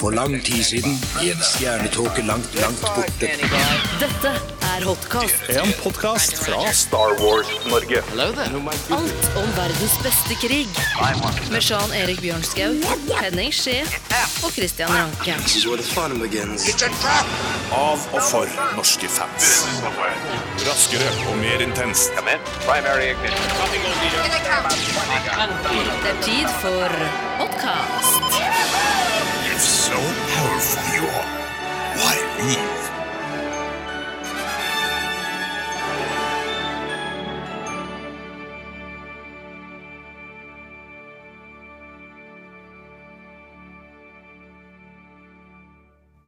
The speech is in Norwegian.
For lang tid siden, i en stjernetåke langt, langt borte, Dette er Hotcast. En podkast fra Star Wars Norge. Alt om verdens beste krig. Med Sean Erik Bjørnskau, Henning Skje og Christian Ranke. Av og for norske fans. Raskere og mer intenst. Det er tid for Hotcast. 二。